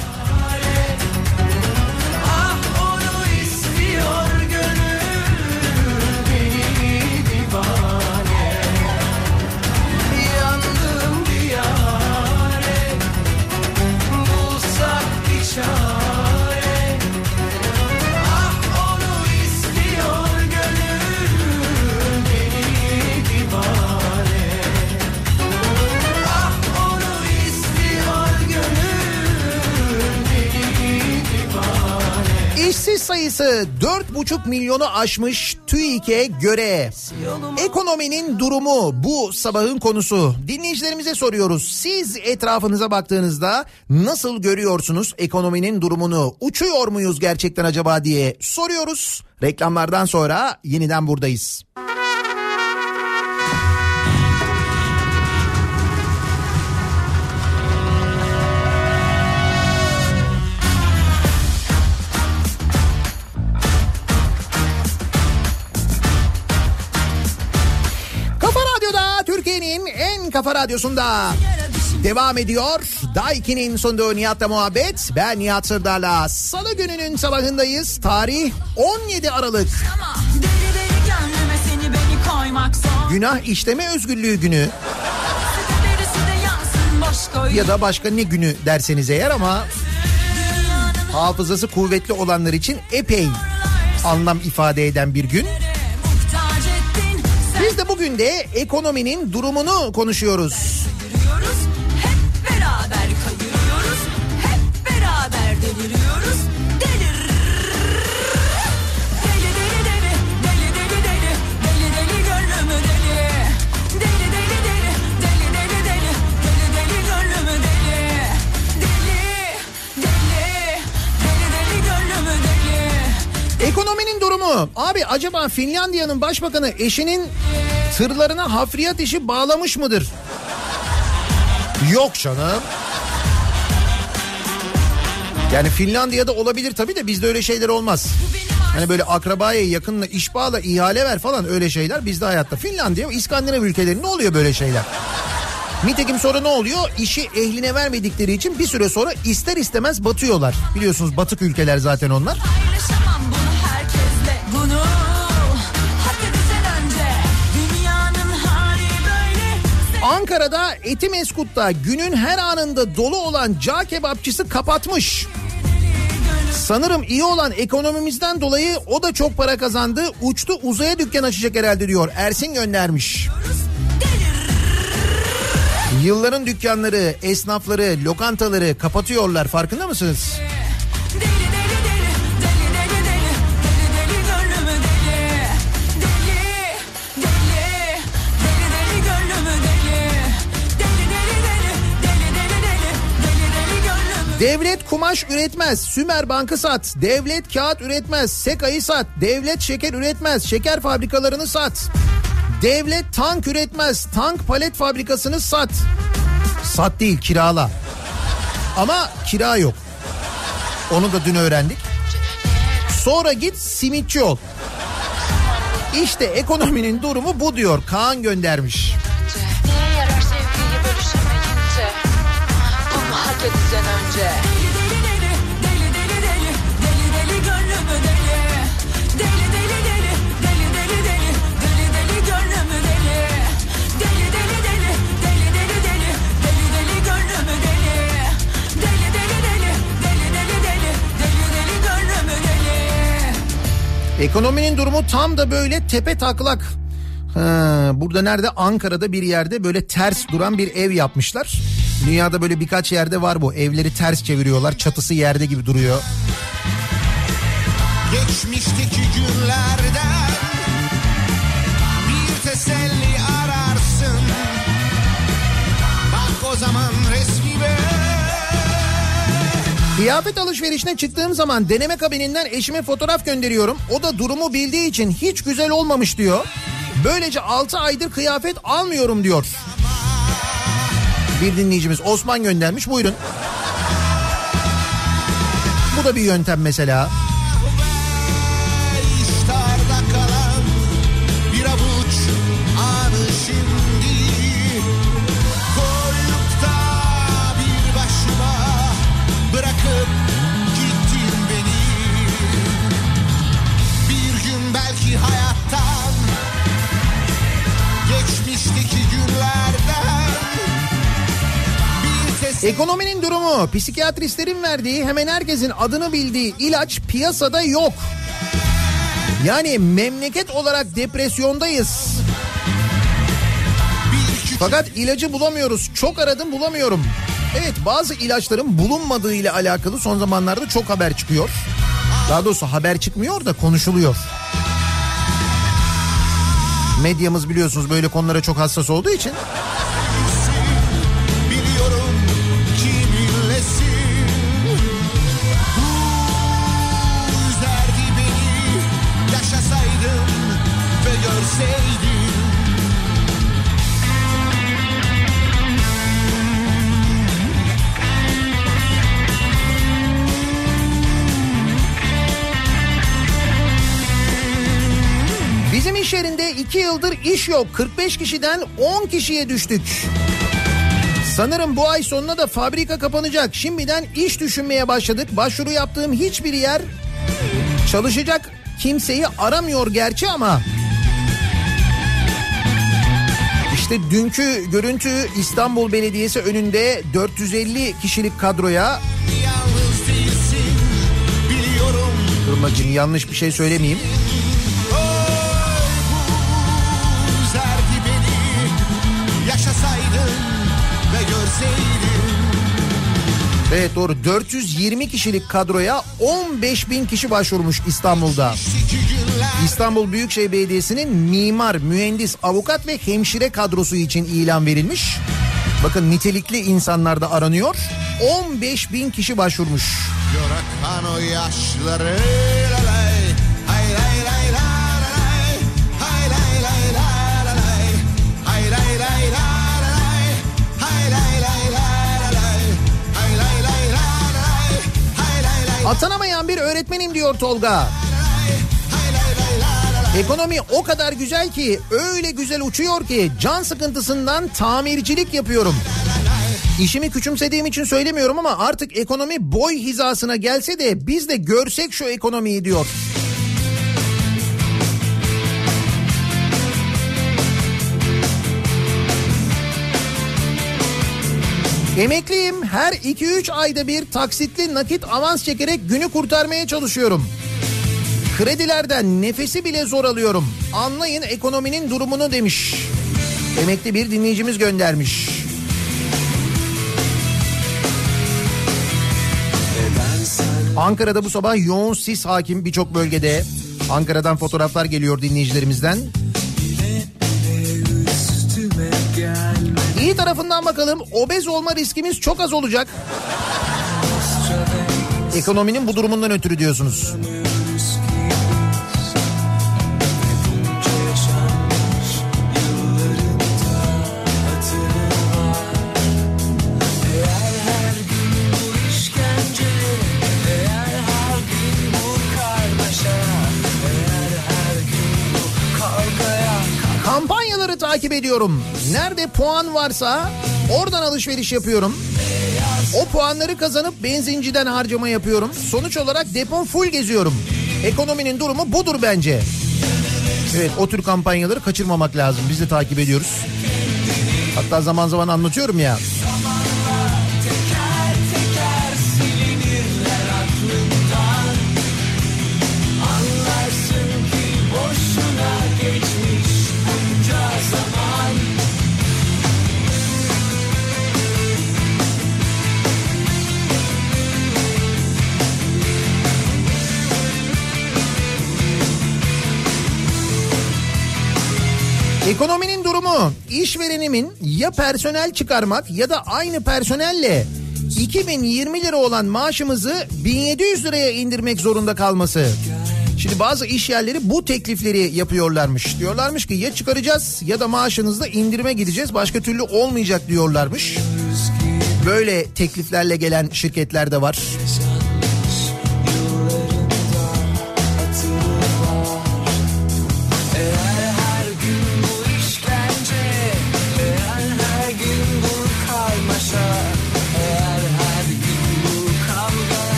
Sayısı 4,5 milyonu aşmış TÜİK'e göre. Ekonominin durumu bu sabahın konusu. Dinleyicilerimize soruyoruz. Siz etrafınıza baktığınızda nasıl görüyorsunuz ekonominin durumunu? Uçuyor muyuz gerçekten acaba diye soruyoruz. Reklamlardan sonra yeniden buradayız. Kafa Türkiye'nin en kafa radyosunda devam ediyor. Daiki'nin sunduğu Nihat'la muhabbet. Ben Nihat Sırdar'la salı gününün sabahındayız. Tarih 17 Aralık. Günah işleme özgürlüğü günü ya da başka ne günü derseniz eğer ama hafızası kuvvetli olanlar için epey anlam ifade eden bir gün. Muhtaç ettin. Sen Biz de bugün de ekonominin durumunu konuşuyoruz. Hep beraber. Hep beraber deliriyoruz. Ekonominin durumu. Abi acaba Finlandiya'nın başbakanı eşinin tırlarına hafriyat işi bağlamış mıdır? Yok canım. Yani Finlandiya'da olabilir tabii de bizde öyle şeyler olmaz. Hani böyle akrabaya yakınla iş bağla ihale ver falan öyle şeyler bizde hayatta. Finlandiya ve İskandinav ülkelerinde oluyor böyle şeyler. Nitekim sonra ne oluyor? İşi ehline vermedikleri için bir süre sonra ister istemez batıyorlar. Biliyorsunuz batık ülkeler zaten onlar. Paylaşamam Ankara'da Etimeskut'ta günün her anında dolu olan cağ kebapçısı kapatmış. Sanırım iyi olan ekonomimizden dolayı o da çok para kazandı. Uçtu uzaya dükkan açacak herhalde diyor. Ersin göndermiş. Yılların dükkanları, esnafları, lokantaları kapatıyorlar farkında mısınız? Deli Devlet kumaş üretmez. Sümer Bank'ı sat. Devlet kağıt üretmez. Seka'yı sat. Devlet şeker üretmez. Şeker fabrikalarını sat. Devlet tank üretmez. Tank palet fabrikasını sat. Sat değil kirala. Ama kira yok. Onu da dün öğrendik. Sonra git simitçi ol. İşte ekonominin durumu bu diyor. Kaan göndermiş. Edeceksin önce Deli deli deli deli deli deli deli gönlümü deli Deli deli deli deli deli deli deli deli gönlümü deli Deli deli deli deli deli deli deli deli gönlümü deli Deli deli deli deli deli deli deli deli gönlümü deli Ekonominin durumu tam da böyle tepe taklak. Ha, burada nerede? Ankara'da bir yerde böyle ters duran bir ev yapmışlar. Dünyada böyle birkaç yerde var bu. Evleri ters çeviriyorlar. Çatısı yerde gibi duruyor. Geçmişteki günlerden bir teselli ararsın. Bak o zaman resmime. Kıyafet alışverişine çıktığım zaman deneme kabininden eşime fotoğraf gönderiyorum. O da durumu bildiği için hiç güzel olmamış diyor. Böylece 6 aydır kıyafet almıyorum diyor. Bir dinleyicimiz Osman göndermiş buyurun. Bu da bir yöntem mesela. Ekonominin durumu psikiyatristlerin verdiği hemen herkesin adını bildiği ilaç piyasada yok. Yani memleket olarak depresyondayız. Fakat ilacı bulamıyoruz. Çok aradım bulamıyorum. Evet bazı ilaçların bulunmadığı ile alakalı son zamanlarda çok haber çıkıyor. Daha doğrusu haber çıkmıyor da konuşuluyor. Medyamız biliyorsunuz böyle konulara çok hassas olduğu için Bizim iş yerinde 2 yıldır iş yok. 45 kişiden 10 kişiye düştük. Sanırım bu ay sonuna da fabrika kapanacak. Şimdiden iş düşünmeye başladık. Başvuru yaptığım hiçbir yer çalışacak kimseyi aramıyor gerçi ama işte dünkü görüntü İstanbul Belediyesi önünde 450 kişilik kadroya Yalnız değilsin biliyorum Dur bakayım yanlış bir şey söylemeyeyim. Evet doğru 420 kişilik kadroya 15 bin kişi başvurmuş İstanbul'da. İstanbul Büyükşehir Belediyesi'nin mimar, mühendis, avukat ve hemşire kadrosu için ilan verilmiş. Bakın nitelikli insanlar da aranıyor. 15 bin kişi başvurmuş. Yorakan o yaşları Atanamayan bir öğretmenim diyor Tolga. Ekonomi o kadar güzel ki öyle güzel uçuyor ki can sıkıntısından tamircilik yapıyorum. İşimi küçümsediğim için söylemiyorum ama artık ekonomi boy hizasına gelse de biz de görsek şu ekonomiyi diyor. Emekliyim her 2-3 ayda bir taksitli nakit avans çekerek günü kurtarmaya çalışıyorum. Kredilerden nefesi bile zor alıyorum. Anlayın ekonominin durumunu demiş. Emekli bir dinleyicimiz göndermiş. Ankara'da bu sabah yoğun sis hakim birçok bölgede. Ankara'dan fotoğraflar geliyor dinleyicilerimizden. İyi tarafından bakalım obez olma riskimiz çok az olacak. Ekonominin bu durumundan ötürü diyorsunuz. Ediyorum. Nerede puan varsa oradan alışveriş yapıyorum. O puanları kazanıp benzinciden harcama yapıyorum. Sonuç olarak depo full geziyorum. Ekonominin durumu budur bence. Evet o tür kampanyaları kaçırmamak lazım. Biz de takip ediyoruz. Hatta zaman zaman anlatıyorum ya. Ekonominin durumu işverenimin ya personel çıkarmak ya da aynı personelle 2020 lira olan maaşımızı 1700 liraya indirmek zorunda kalması. Şimdi bazı iş yerleri bu teklifleri yapıyorlarmış. Diyorlarmış ki ya çıkaracağız ya da maaşınızda indirime gideceğiz. Başka türlü olmayacak diyorlarmış. Böyle tekliflerle gelen şirketler de var. yıllık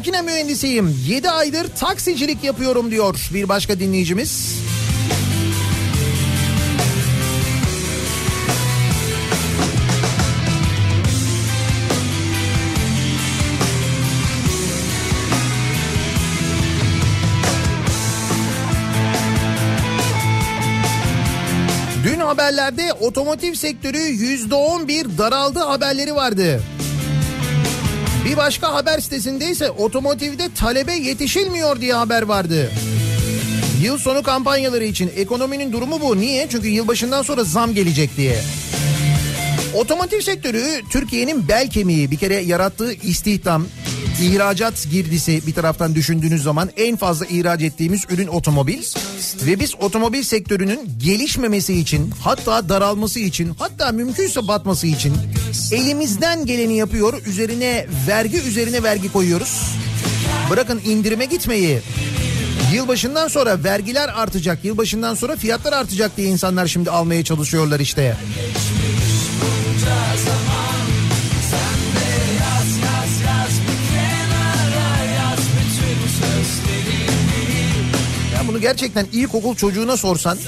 makine mühendisiyim. 7 aydır taksicilik yapıyorum diyor bir başka dinleyicimiz. Haberlerde otomotiv sektörü %11 daraldı haberleri vardı. Bir başka haber sitesinde ise otomotivde talebe yetişilmiyor diye haber vardı. Yıl sonu kampanyaları için ekonominin durumu bu. Niye? Çünkü yılbaşından sonra zam gelecek diye. Otomotiv sektörü Türkiye'nin bel kemiği bir kere yarattığı istihdam, ihracat girdisi bir taraftan düşündüğünüz zaman en fazla ihraç ettiğimiz ürün otomobil. Ve biz otomobil sektörünün gelişmemesi için hatta daralması için hatta mümkünse batması için elimizden geleni yapıyor. Üzerine vergi üzerine vergi koyuyoruz. Bırakın indirime gitmeyi. Yılbaşından sonra vergiler artacak, yılbaşından sonra fiyatlar artacak diye insanlar şimdi almaya çalışıyorlar işte. Ya gerçekten ilkokul çocuğuna sorsan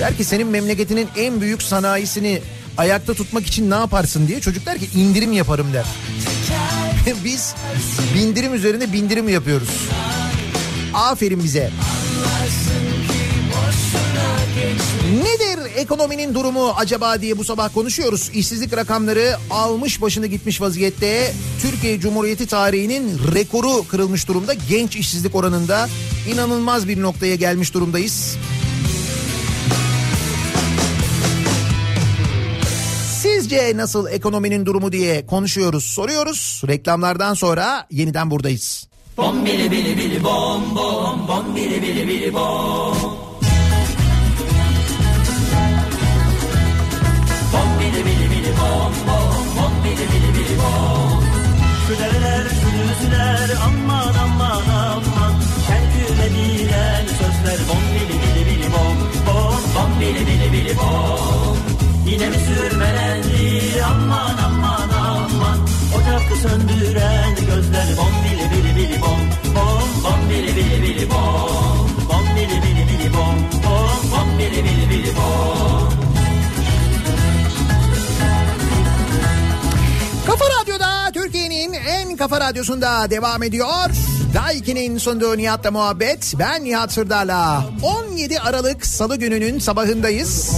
der ki senin memleketinin en büyük sanayisini ayakta tutmak için ne yaparsın diye çocuk der ki indirim yaparım der. [laughs] Biz bindirim üzerine bindirim yapıyoruz. Aferin bize. Nedir ekonominin durumu acaba diye bu sabah konuşuyoruz. İşsizlik rakamları almış başını gitmiş vaziyette. Türkiye Cumhuriyeti tarihinin rekoru kırılmış durumda. Genç işsizlik oranında inanılmaz bir noktaya gelmiş durumdayız. Sizce nasıl ekonominin durumu diye konuşuyoruz, soruyoruz. Reklamlardan sonra yeniden buradayız. Bom bili bili bili bom bom bom bili bili bili bom. Bom bili bili bili bom bom bom bili bili bili bom. Dereler sürüsüler aman aman aman. Radyosunda devam ediyor. 2'nin sonunda Nihat'la muhabbet. Ben Nihat Sırdar'la. 17 Aralık Salı gününün sabahındayız.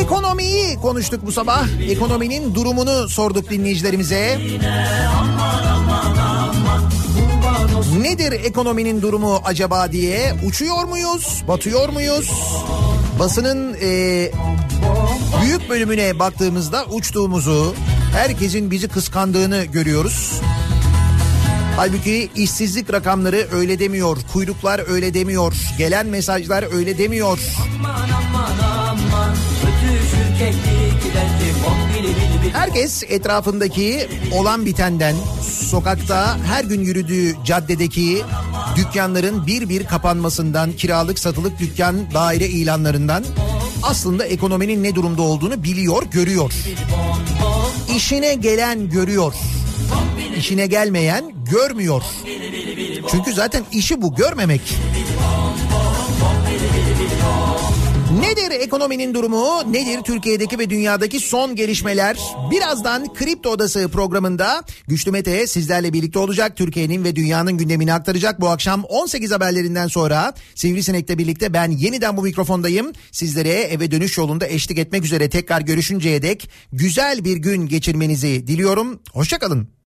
Ekonomiyi konuştuk bu sabah. Ekonominin durumunu sorduk dinleyicilerimize. Nedir ekonominin durumu acaba diye uçuyor muyuz, batıyor muyuz? Basının e, büyük bölümüne baktığımızda uçtuğumuzu, herkesin bizi kıskandığını görüyoruz. Halbuki işsizlik rakamları öyle demiyor, kuyruklar öyle demiyor, gelen mesajlar öyle demiyor. Aman aman aman Herkes etrafındaki olan bitenden, sokakta her gün yürüdüğü caddedeki dükkanların bir bir kapanmasından, kiralık satılık dükkan daire ilanlarından aslında ekonominin ne durumda olduğunu biliyor, görüyor. İşine gelen görüyor. İşine gelmeyen görmüyor. Çünkü zaten işi bu görmemek. Nedir ekonominin durumu? Nedir Türkiye'deki ve dünyadaki son gelişmeler? Birazdan Kripto Odası programında Güçlü Mete sizlerle birlikte olacak. Türkiye'nin ve dünyanın gündemini aktaracak. Bu akşam 18 haberlerinden sonra Sivrisinek'le birlikte ben yeniden bu mikrofondayım. Sizlere eve dönüş yolunda eşlik etmek üzere tekrar görüşünceye dek güzel bir gün geçirmenizi diliyorum. Hoşçakalın.